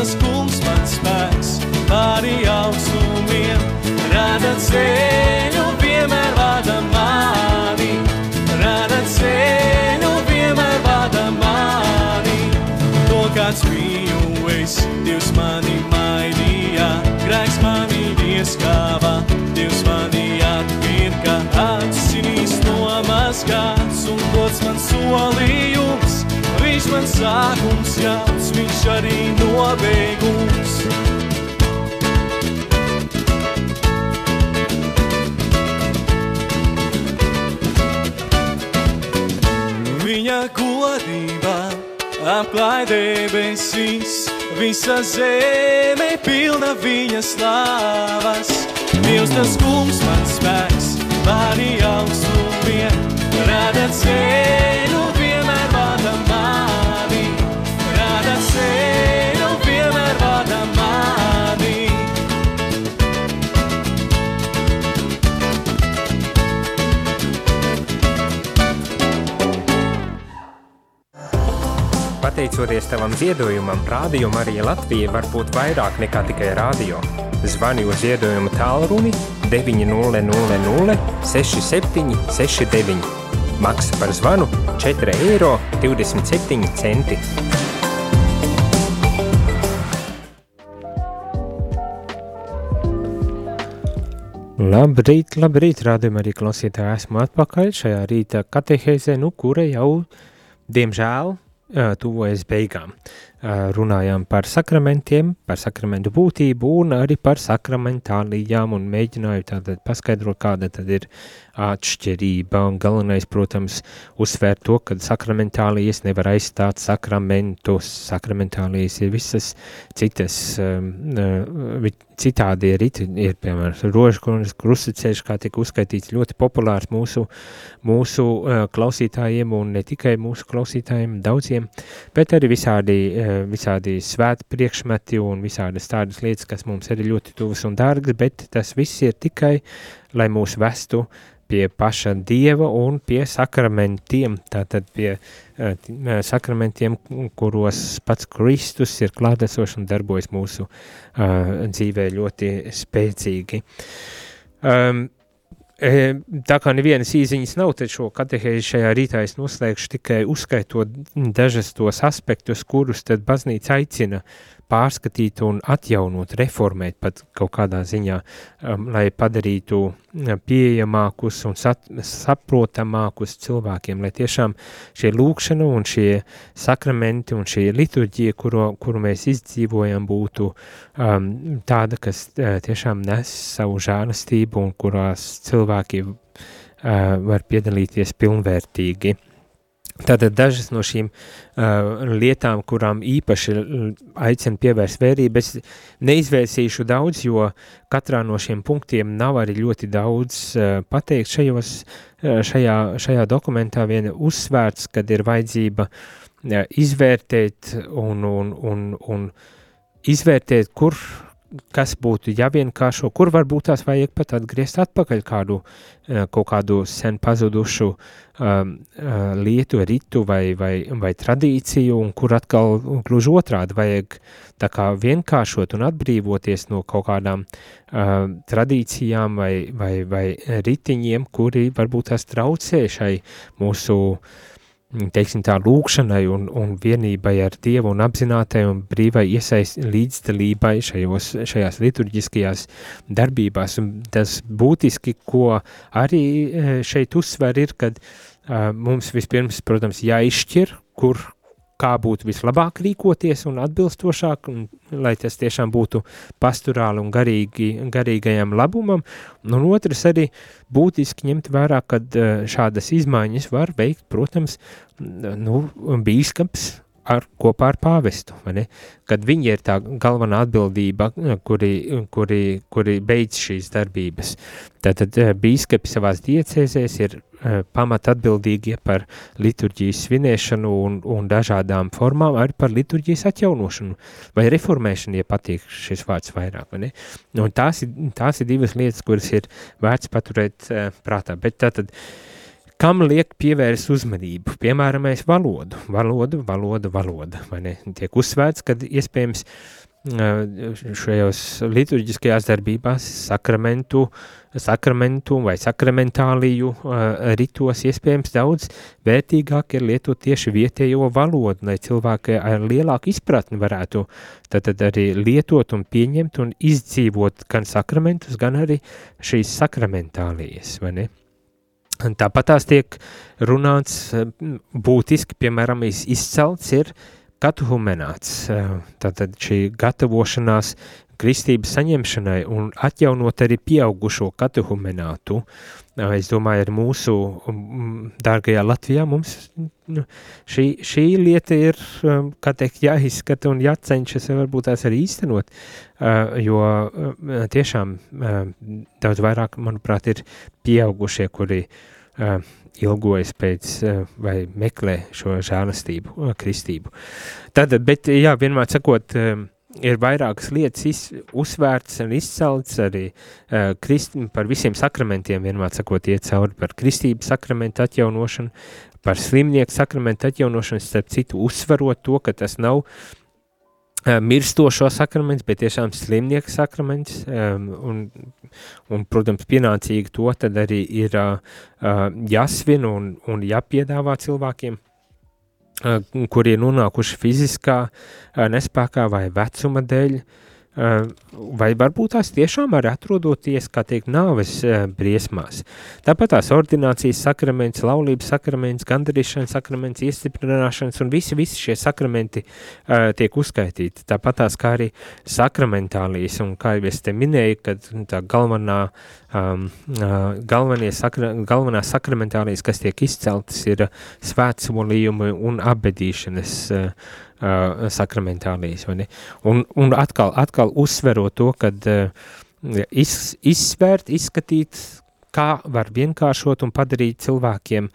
tas kungs man spēks, pāri augstumiem, rada ceļu, vienmēr vada mani, rada ceļu, vienmēr vada mani. To kāds biju es, Dievs mani mainīja, grēks mani ieskāva, Dievs mani atpirka, atsinīs no maskāts un dots man solījumu godība apklāj debesis, visa zeme pilna viņa slāvas. Dievs tas kungs, mans spēks, mani augstu vien, rada ceļu. Pateicoties tavam ziedojumam, Rādio Marija Latvija var būt vairāk nekā tikai rādio. Zvani uz ziedojumu tālruni 900 67 69. Maksa par zvanu 4 eiro 27 centi. Labrīt, labrīt, rādījumā arī klausītāji esmu atpakaļ šajā rīta katehēzē, nu, kura jau, diemžēl, tuvojas beigām. Runājām par sakramentiem, par sakramentu būtību un arī par sakramentālijām un mēģināju tātad paskaidrot, kāda tad ir atšķirība. Un galvenais, protams, uzsvērt to, ka sakramentālijas nevar aizstāt sakramentus. Sakramentālijas ir visas citas, um, citādi riti, ir, piemēram, rožkrunis, krustaceļš, kā tika uzskaitīts, ļoti populārs mūsu, mūsu uh, klausītājiem un ne tikai mūsu klausītājiem, daudziem, bet arī visādi, visādi svēti priekšmeti un visādas tādas lietas, kas mums ir ļoti tuvas un dārgas, bet tas viss ir tikai, lai mūs vestu pie paša Dieva un pie sakramentiem, tātad pie uh, sakramentiem, kuros pats Kristus ir klātesošs un darbojas mūsu uh, dzīvē ļoti spēcīgi. Um, Tā kā nevienas īziņas nav, tad šo katehēzi šajā rītā es noslēgšu tikai uzskaitot dažas tos aspektus, kurus tad baznīca aicina pārskatīt un atjaunot, reformēt pat kaut kādā ziņā, um, lai padarītu pieejamākus un sat, saprotamākus cilvēkiem, lai tiešām šie lūkšana un šie sakramenti un šie liturģija, kuru, kuru mēs izdzīvojam, būtu um, tāda, kas uh, tiešām nes savu žālastību un kurās cilvēki uh, var piedalīties pilnvērtīgi. Tātad dažas no šīm uh, lietām, kurām īpaši aicinu pievērst vērību, es neizvērsīšu daudz, jo katrā no šiem punktiem nav arī ļoti daudz uh, pateikt šajos, uh, šajā, šajā dokumentā. Vien uzsvērts, kad ir vajadzība uh, izvērtēt un, un, un, un izvērtēt, kur kas būtu jāvienkāršo, kur varbūt tās vajag pat atgriezt atpakaļ kādu, eh, kaut kādu sen pazudušu um, lietu, ritu vai, vai, vai tradīciju, un kur atkal gluži otrādi vajag tā kā vienkāršot un atbrīvoties no kaut kādām uh, tradīcijām vai, vai, vai ritiņiem, kuri varbūt tās traucē šai mūsu uh, teiksim tā, lūkšanai un, un vienībai ar Dievu un apzinātai un brīvai iesaist līdzdalībai šajos, šajās liturģiskajās darbībās. Un tas būtiski, ko arī e, šeit uzsver ir, kad uh, mums vispirms, protams, jāizšķir, kur, kā būtu vislabāk rīkoties un atbilstošāk, un, lai tas tiešām būtu pasturāli un garīgi, garīgajam labumam, un otrs arī būtiski ņemt vērā, kad eh, šādas izmaiņas var veikt, protams, nu, bīskaps ar, kopā ar pāvestu, kad viņi ir tā galvenā atbildība, kuri, kuri, kuri beidz šīs darbības. Tātad eh, bīskapi savās diecēzēs ir uh, pamat atbildīgie par liturģijas svinēšanu un, un dažādām formām, arī par liturģijas atjaunošanu vai reformēšanu, ja patīk šis vārds vairāk. Un tās, ir, tās ir divas lietas, kuras ir vērts paturēt prātā. Bet tātad, uh, kam liek pievērst uzmanību, piemēram, mēs valodu, valoda, valoda, valoda, vai ne, tiek uzsvērts, kad iespējams šajos liturģiskajās darbībās sakramentu, sakramentu vai sakramentāliju ritos iespējams daudz vērtīgāk ir lietot tieši vietējo valodu, lai cilvēki ar lielāku izpratni varētu tad, arī lietot un pieņemt un izdzīvot gan sakramentus, gan arī šīs sakramentālijas, vai ne? Tāpat tās tiek runāts būtiski, piemēram, izcelts ir katuhumenāts, tātad šī gatavošanās kristības saņemšanai un atjaunot arī pieaugušo katuhumenātu. Es domāju, ar mūsu dārgajā Latvijā mums nu, šī, šī lieta ir, kā teikt, jāizskata un jācenšas varbūt tās arī īstenot, jo tiešām daudz vairāk, manuprāt, ir pieaugušie, kuri ilgojas pēc vai meklē šo žēlastību, kristību. Tad, bet, jā, vienmēr sakot, ir vairākas lietas iz, uzsvērts un izcelts arī uh, krist, par visiem sakramentiem, vienmēr sakot, iet cauri par kristības sakramentu atjaunošanu, par slimnieku sakramentu atjaunošanu, starp citu uzsverot to, ka tas nav mirstošo sakraments, bet tiešām slimnieka sakraments, um, un, un, protams, pienācīgi to tad arī ir uh, jāsvin un, un jāpiedāvā cilvēkiem, uh, kuri ir nonākuši fiziskā uh, nespēkā vai vecuma dēļ, uh, vai varbūt tās tiešām arī atrodoties, kā teikt, nāves briesmās. Tāpat tās ordinācijas sakraments, laulības sakraments, gandarīšanas sakraments, iestiprināšanas un visi, visi šie sakramenti uh, tiek uzskaitīti. Tāpat tās kā arī sakramentālijas, un kā jau es te minēju, kad tā galvenā, um, uh, galvenie sakra, galvenās sakramentālijas, kas tiek izceltas, ir svētsolījumi un abedīšanas uh, uh, sakramentālijas. Un, un atkal, atkal uzsverot to, ka uh, iz, izsvērt, izskatīt, kā var vienkāršot un padarīt cilvēkiem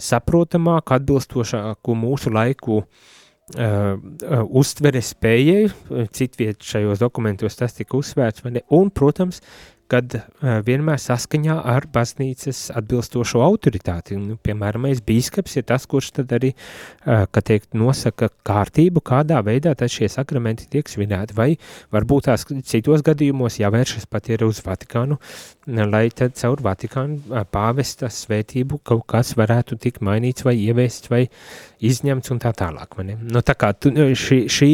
saprotamāku, atbilstošāku mūsu laiku uh, uh, uztveres spējai, citviet šajos dokumentos tas tika uzsvērts, un, protams, kad uh, vienmēr saskaņā ar baznīcas atbilstošo autoritāti. Nu, piemēram, bīskaps ir tas, kurš tad arī, uh, kā teikt, nosaka kārtību, kādā veidā šie sakramenti tiek svinēti, vai varbūt tās citos gadījumos jāvēršas pat ir uz Vatikānu, lai tad caur Vatikānu pāvesta svētību kaut kas varētu tikt mainīts vai ievēsts vai izņemts un tā tālāk. Nu, tā kā tu, šī, šī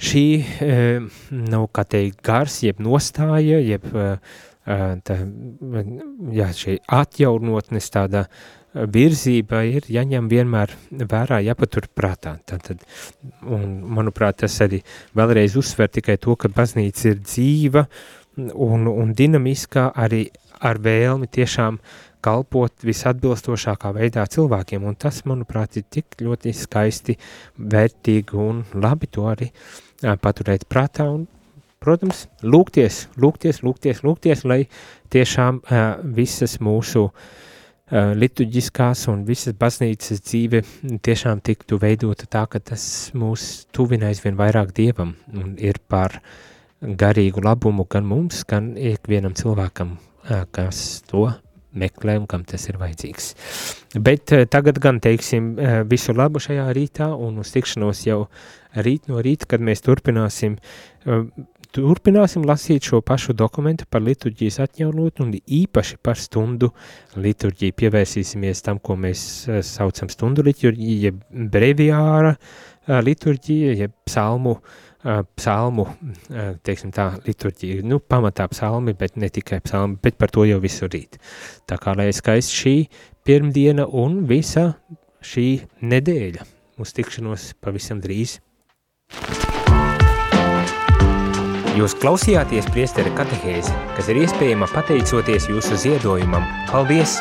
šī, eh, nu, teikt, gars, jeb nostāja, jeb eh, eh, tā, jā, šī atjaunotnes tāda virzība ir jāņem vienmēr vērā, jāpatur prātā. Tātad, un, manuprāt, tas arī vēlreiz uzsver tikai to, ka baznīca ir dzīva un, un dinamiskā arī ar vēlmi tiešām kalpot visatbilstošākā veidā cilvēkiem, un tas, manuprāt, ir tik ļoti skaisti, vērtīgi un labi to arī paturēt prātā un, protams, lūgties, lūgties, lūgties, lūgties, lai tiešām visas mūsu liturģiskās un visas baznīcas dzīve tiešām tiktu veidota tā, ka tas mūs tuvina aizvien vairāk Dievam un ir par garīgu labumu gan mums, gan ikvienam cilvēkam, kas to meklē un kam tas ir vajadzīgs. Bet uh, tagad gan teiksim uh, visu labu šajā rītā un uz tikšanos jau rīt no rīta, kad mēs turpināsim, uh, turpināsim lasīt šo pašu dokumentu par liturģijas atjaunot un īpaši par stundu liturģiju. Pievērsīsimies tam, ko mēs saucam stundu liturģiju, jeb breviāra liturģija, jeb psalmu uh, psalmu, teiksim tā, liturģija, nu, pamatā psalmi, bet ne tikai psalmi, bet par to jau visu rīt. Tā kā lai skaisti šī pirmdiena un visa šī nedēļa. Uz tikšanos pavisam drīz. Jūs klausījāties priestera katehēzi, kas ir iespējama pateicoties jūsu ziedojumam. Paldies!